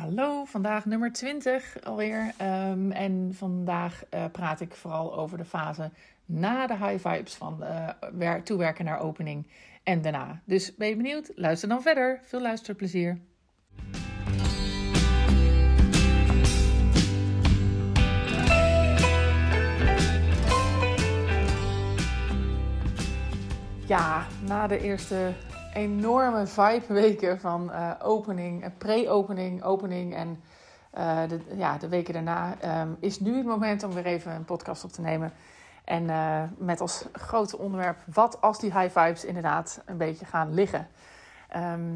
Hallo, vandaag nummer 20 alweer. Um, en vandaag uh, praat ik vooral over de fase na de high vibes van uh, toewerken naar opening en daarna. Dus ben je benieuwd? Luister dan verder. Veel luisterplezier. Ja, na de eerste enorme vibe weken van uh, opening, eh, pre-opening, opening en uh, de, ja, de weken daarna um, is nu het moment om weer even een podcast op te nemen. En met als grote onderwerp, wat als die high vibes inderdaad een beetje gaan liggen? Um,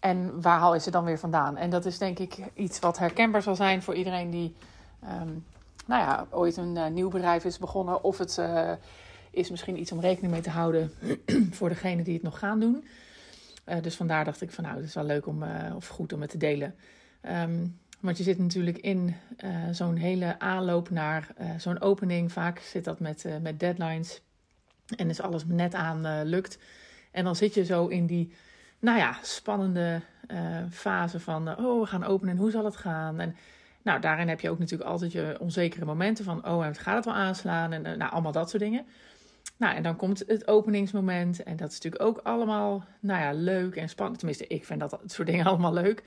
en waar haal je ze dan weer vandaan? En dat is denk ik iets wat herkenbaar zal zijn voor iedereen die um, nou ja, ooit een nieuw bedrijf is begonnen. Of het is misschien iets om rekening mee te houden voor degene die het nog gaan doen. Uh, dus vandaar dacht ik van nou, het is wel leuk om, uh, of goed om het te delen. Um, want je zit natuurlijk in uh, zo'n hele aanloop naar zo'n opening. Vaak zit dat met, met deadlines. En is alles net aan lukt. En dan zit je zo in die, nou ja, spannende fase van... oh, we gaan openen en hoe zal het gaan? En nou, daarin heb je ook natuurlijk altijd je onzekere momenten van... oh, gaat het wel aanslaan? En nou, allemaal dat soort dingen. Nou, en dan komt het openingsmoment. En dat is natuurlijk ook allemaal, nou ja, leuk en spannend. Tenminste, ik vind dat, soort dingen allemaal leuk.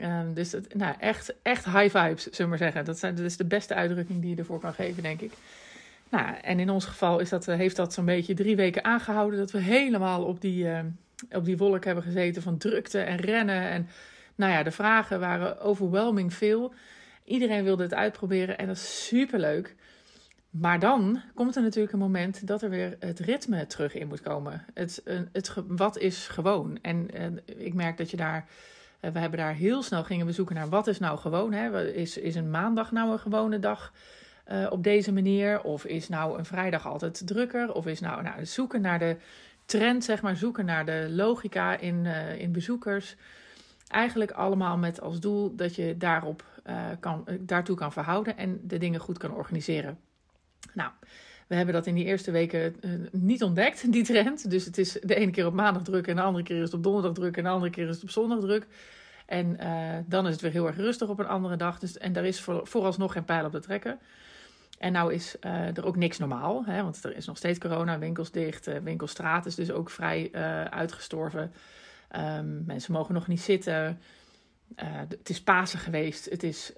Um, dus nou, echt, echt high vibes, zullen we maar zeggen. Dat, zijn, dat is de beste uitdrukking die je ervoor kan geven, denk ik. Nou, en in ons geval is dat, eh, heeft dat zo'n beetje drie weken aangehouden. Dat we helemaal op die, uh, op die wolk hebben gezeten van drukte en rennen. En nou ja, de vragen waren overwhelming veel. Iedereen wilde het uitproberen en dat is super leuk. Maar dan komt er natuurlijk een moment dat er weer het ritme terug in moet komen. Het, het, wat is gewoon? En, en ik merk dat je daar. Eh, we hebben daar heel snel gingen we zoeken naar wat is nou gewoon. Hè? Is, is een maandag nou een gewone dag uh, op deze manier? Of is nou een vrijdag altijd drukker? Of is nou, nou zoeken naar de trend, zeg maar, zoeken naar de logica in, in bezoekers. Eigenlijk allemaal met als doel dat je daarop, kan, daartoe kan verhouden en de dingen goed kan organiseren. Nou, we hebben dat in die eerste weken uh, niet ontdekt, die trend. Dus het is de ene keer op maandag druk en de andere keer is het op donderdag druk en de andere keer is het op zondag druk. En uh, dan is het weer heel erg rustig op een andere dag. Dus, en daar is voor, vooralsnog geen pijl op te trekken. En nou is uh, er ook niks normaal, hè, want er is nog steeds corona, winkels dicht, winkelstraat is dus ook vrij uitgestorven. Um, mensen mogen nog niet zitten. het is Pasen geweest. Het is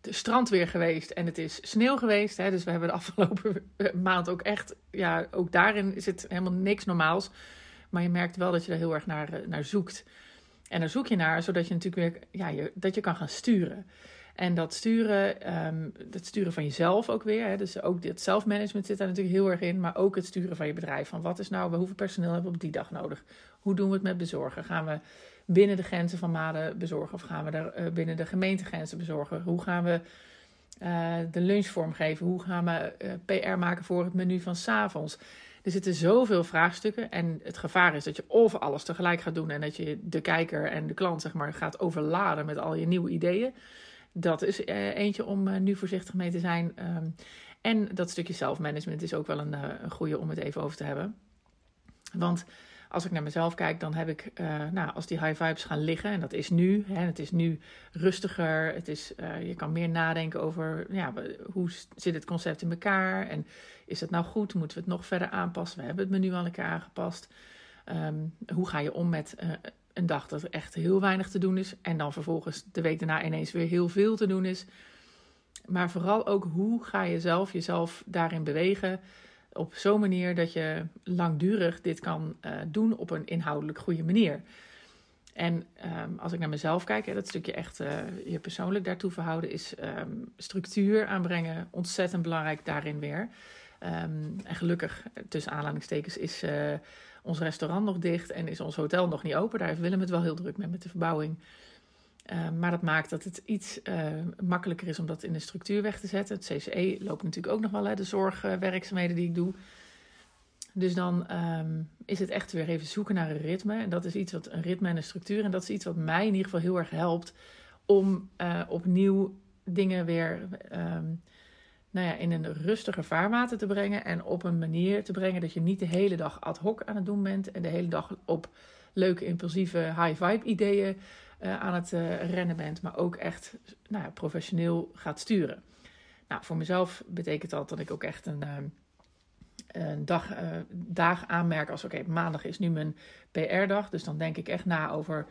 het strand weer geweest en het is sneeuw geweest. Hè, dus we hebben de afgelopen maand ook echt, ja, ook daarin zit helemaal niks normaals. Maar je merkt wel dat je er heel erg naar, eh, naar zoekt. En daar zoek je naar, zodat je natuurlijk weer, ja, je, dat je kan gaan sturen. En dat sturen, um, dat sturen van jezelf ook weer. Hè, dus ook het zelfmanagement zit daar natuurlijk heel erg in. Maar ook het sturen van je bedrijf. Van wat is nou, hoeveel personeel hebben we op die dag nodig? Hoe doen we het met bezorgen? Gaan we binnen de grenzen van Maden bezorgen? Of gaan we er uh, binnen de gemeentegrenzen bezorgen? Hoe gaan we uh, de lunch vormgeven? Hoe gaan we uh, PR maken voor het menu van s'avonds? Er zitten zoveel vraagstukken en het gevaar is dat je of alles tegelijk gaat doen en dat je de kijker en de klant zeg maar gaat overladen met al je nieuwe ideeën. Dat is eentje om nu voorzichtig mee te zijn. Um, en dat stukje zelfmanagement is ook wel een, een goede om het even over te hebben. Want als ik naar mezelf kijk, dan heb ik, nou, als die high vibes gaan liggen, en dat is nu, hè, het is nu rustiger, het is, je kan meer nadenken over ja, hoe zit het concept in elkaar en is het nou goed, moeten we het nog verder aanpassen? We hebben het menu al een keer aangepast. Um, hoe ga je om met een dag dat er echt heel weinig te doen is en dan vervolgens de week daarna ineens weer heel veel te doen is? Maar vooral ook hoe ga je zelf jezelf daarin bewegen? op zo'n manier dat je langdurig dit kan uh, doen op een inhoudelijk goede manier. En um, als ik naar mezelf kijk, hè, dat stukje echt uh, je persoonlijk daartoe verhouden, is um, structuur aanbrengen ontzettend belangrijk daarin weer. Um, en gelukkig, tussen aanhalingstekens, is uh, ons restaurant nog dicht en is ons hotel nog niet open. Daar heeft Willem het wel heel druk mee met de verbouwing. Uh, maar dat maakt dat het iets uh, makkelijker is om dat in de structuur weg te zetten. Het CCE loopt natuurlijk ook nog wel, hè, de zorgwerkzaamheden die ik doe. Dus dan um, is het echt weer even zoeken naar een ritme. En dat is iets wat een ritme en een structuur. En dat is iets wat mij in ieder geval heel erg helpt om uh, opnieuw dingen weer um, nou ja, in een rustiger vaarwater te brengen. En op een manier te brengen dat je niet de hele dag ad hoc aan het doen bent. En de hele dag op leuke, impulsieve, high vibe ideeën aan het rennen bent, maar ook echt nou, professioneel gaat sturen. Nou, voor mezelf betekent dat dat ik ook echt een, een dag, dag aanmerk als oké, maandag is nu mijn PR-dag. Dus dan denk ik echt na over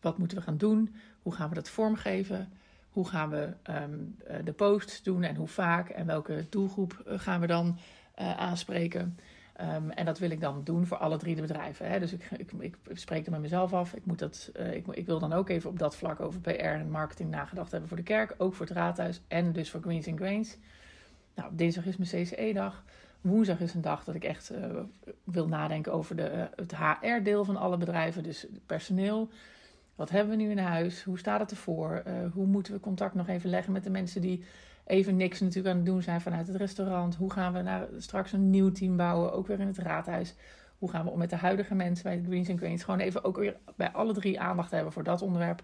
wat moeten we gaan doen, hoe gaan we dat vormgeven, hoe gaan we ehm, eh, de posts doen en hoe vaak en welke doelgroep eh, gaan we dan uh, aanspreken. Um, en dat wil ik dan doen voor alle drie de bedrijven. Hè. Dus ik, ik, ik spreek er met mezelf af. Ik, moet dat, ik, ik, wil dan ook even op dat vlak over PR en marketing nagedacht hebben voor de kerk. Ook voor het raadhuis en dus voor Greens and Grains. Nou, dinsdag is mijn CCE-dag. Woensdag is een dag dat ik echt wil nadenken over de, het HR-deel van alle bedrijven. Dus personeel. Wat hebben we nu in huis? Hoe staat het ervoor? Uh, hoe moeten we contact nog even leggen met de mensen die even niks natuurlijk aan het doen zijn vanuit het restaurant? Hoe gaan we naar, straks een nieuw team bouwen, ook weer in het raadhuis? Hoe gaan we om met de huidige mensen bij de Greens and Queens? Gewoon even ook weer bij alle drie aandacht hebben voor dat onderwerp.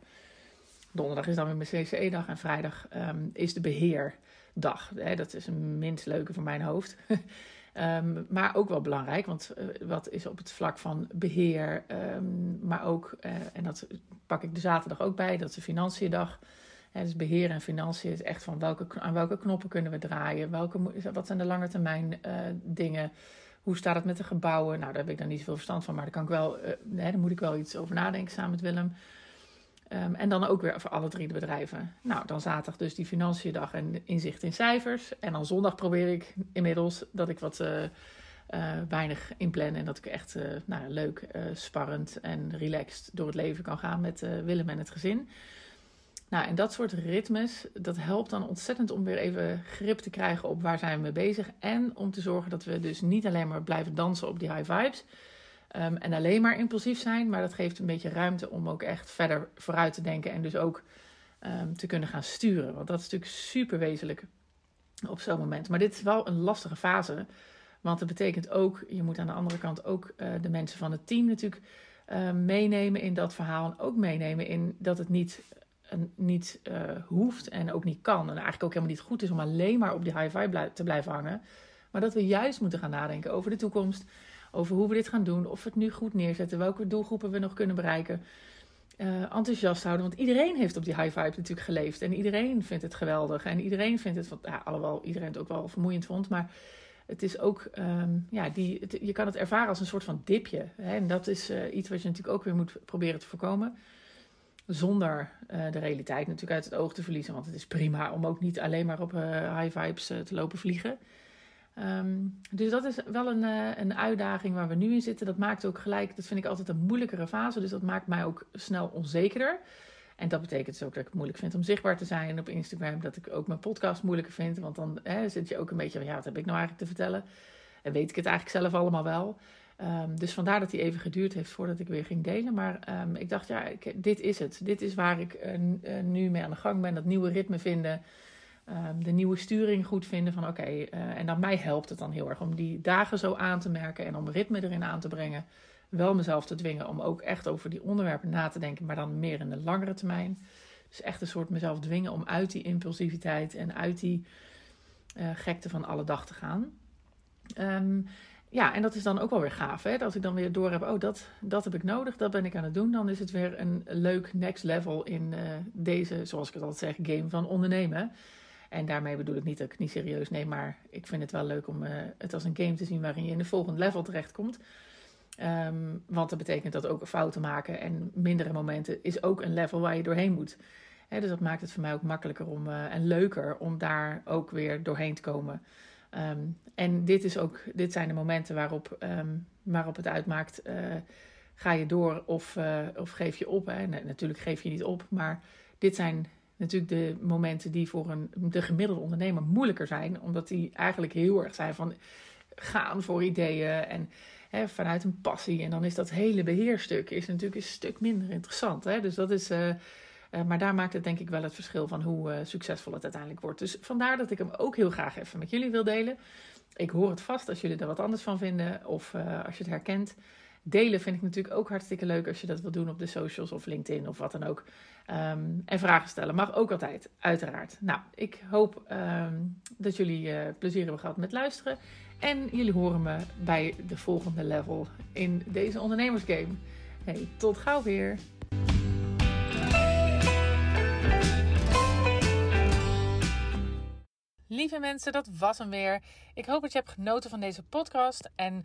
Donderdag is dan weer mijn CCE-dag en vrijdag um, is de beheerdag. Dat is een minst leuke voor mijn hoofd. Um, maar ook wel belangrijk, want uh, wat is op het vlak van beheer, um, maar ook, uh, en dat pak ik de zaterdag ook bij, dat is de financiëndag. Dus beheer en financiën is echt van welke, aan welke knoppen kunnen we draaien, welke, wat zijn de lange termijn uh, dingen, hoe staat het met de gebouwen. Nou, daar heb ik dan niet zoveel verstand van, maar daar, kan ik wel, daar moet ik wel iets over nadenken samen met Willem. Um, en dan ook weer voor alle drie de bedrijven. Nou, dan zaterdag dus die financiëndag en inzicht in cijfers. En dan zondag probeer ik inmiddels dat ik wat uh, uh, weinig inplan. En dat ik echt uh, nou, leuk, sparrend en relaxed door het leven kan gaan met Willem en het gezin. Nou, en dat soort ritmes, dat helpt dan ontzettend om weer even grip te krijgen op waar zijn we mee bezig. En om te zorgen dat we dus niet alleen maar blijven dansen op die high vibes. Um, en alleen maar impulsief zijn, maar dat geeft een beetje ruimte om ook echt verder vooruit te denken en dus ook um, te kunnen gaan sturen. Want dat is natuurlijk super wezenlijk op zo'n moment. Maar dit is wel een lastige fase, want dat betekent ook, je moet aan de andere kant ook uh, de mensen van het team natuurlijk uh, meenemen in dat verhaal. En ook meenemen in dat het niet, uh, niet hoeft en ook niet kan. En eigenlijk ook helemaal niet goed is om alleen maar op die high vibe te blijven hangen. Maar dat we juist moeten gaan nadenken over de toekomst over hoe we dit gaan doen, of we het nu goed neerzetten, welke doelgroepen we nog kunnen bereiken. Uh, enthousiast houden, want iedereen heeft op die high vibe natuurlijk geleefd en iedereen vindt het geweldig en iedereen vindt het, ja, alhoewel iedereen het ook wel vermoeiend vond, maar het is ook, um, ja, die, je kan het ervaren als een soort van dipje. Hè? En dat is uh, iets wat je natuurlijk ook weer moet proberen te voorkomen. Zonder uh, de realiteit natuurlijk uit het oog te verliezen. Want het is prima om ook niet alleen maar op high vibes te lopen vliegen. Um, dus dat is wel een, uh, een uitdaging waar we nu in zitten. Dat maakt ook gelijk, dat vind ik altijd een moeilijkere fase. Dus dat maakt mij ook snel onzekerder. En dat betekent dus ook dat ik het moeilijk vind om zichtbaar te zijn op Instagram. Dat ik ook mijn podcast moeilijker vind. Want dan hè, zit je ook een beetje van, ja, wat heb ik nou eigenlijk te vertellen? En weet ik het eigenlijk zelf allemaal wel. Um, dus vandaar dat hij even geduurd heeft voordat ik weer ging delen. Maar um, ik dacht, ja, dit is het. Dit is waar ik uh, nu mee aan de gang ben. Dat nieuwe ritme vinden um, de nieuwe sturing goed vinden van oké, uh, en dan mij helpt het dan heel erg om die dagen zo aan te merken en om ritme erin aan te brengen. Wel mezelf te dwingen om ook echt over die onderwerpen na te denken, maar dan meer in de langere termijn. Dus echt een soort mezelf dwingen om uit die impulsiviteit en uit die uh, gekte van alle dag te gaan. Um, ja, en dat is dan ook wel weer gaaf. Hè? Als ik dan weer door heb, oh, dat, dat heb ik nodig, dat ben ik aan het doen. Dan is het weer een leuk next level in uh, deze, zoals ik het altijd zeg, game van ondernemen. En daarmee bedoel ik niet dat ik niet serieus neem, maar ik vind het wel leuk om uh, het als een game te zien waarin je in de volgende level terechtkomt. Um, want dat betekent dat ook fouten maken en mindere momenten is ook een level waar je doorheen moet. Dus dat maakt het voor mij ook makkelijker om, uh, en leuker om daar ook weer doorheen te komen. Um, en dit, is ook, dit zijn de momenten waarop, um, waarop het uitmaakt. Uh, ga je door of, of geef je op? Nee, natuurlijk geef je niet op, maar dit zijn natuurlijk de momenten die voor een, de gemiddelde ondernemer moeilijker zijn. Omdat die eigenlijk heel erg zijn van gaan voor ideeën en hè, vanuit een passie. En dan is dat hele beheerstuk is natuurlijk een stuk minder interessant. Hè? Dus dat is... Uh, uh, maar daar maakt het denk ik wel het verschil van hoe uh, succesvol het uiteindelijk wordt. Dus vandaar dat ik hem ook heel graag even met jullie wil delen. Ik hoor het vast als jullie er wat anders van vinden of als je het herkent. Delen vind ik natuurlijk ook hartstikke leuk als je dat wil doen op de socials of LinkedIn of wat dan ook. Ehm, en vragen stellen mag ook altijd, uiteraard. Nou, ik hoop ehm, dat jullie eh, plezier hebben gehad met luisteren. En jullie horen me bij de volgende level in deze ondernemersgame. Hey, tot gauw weer! Lieve mensen, dat was hem weer. Ik hoop dat je hebt genoten van deze podcast. En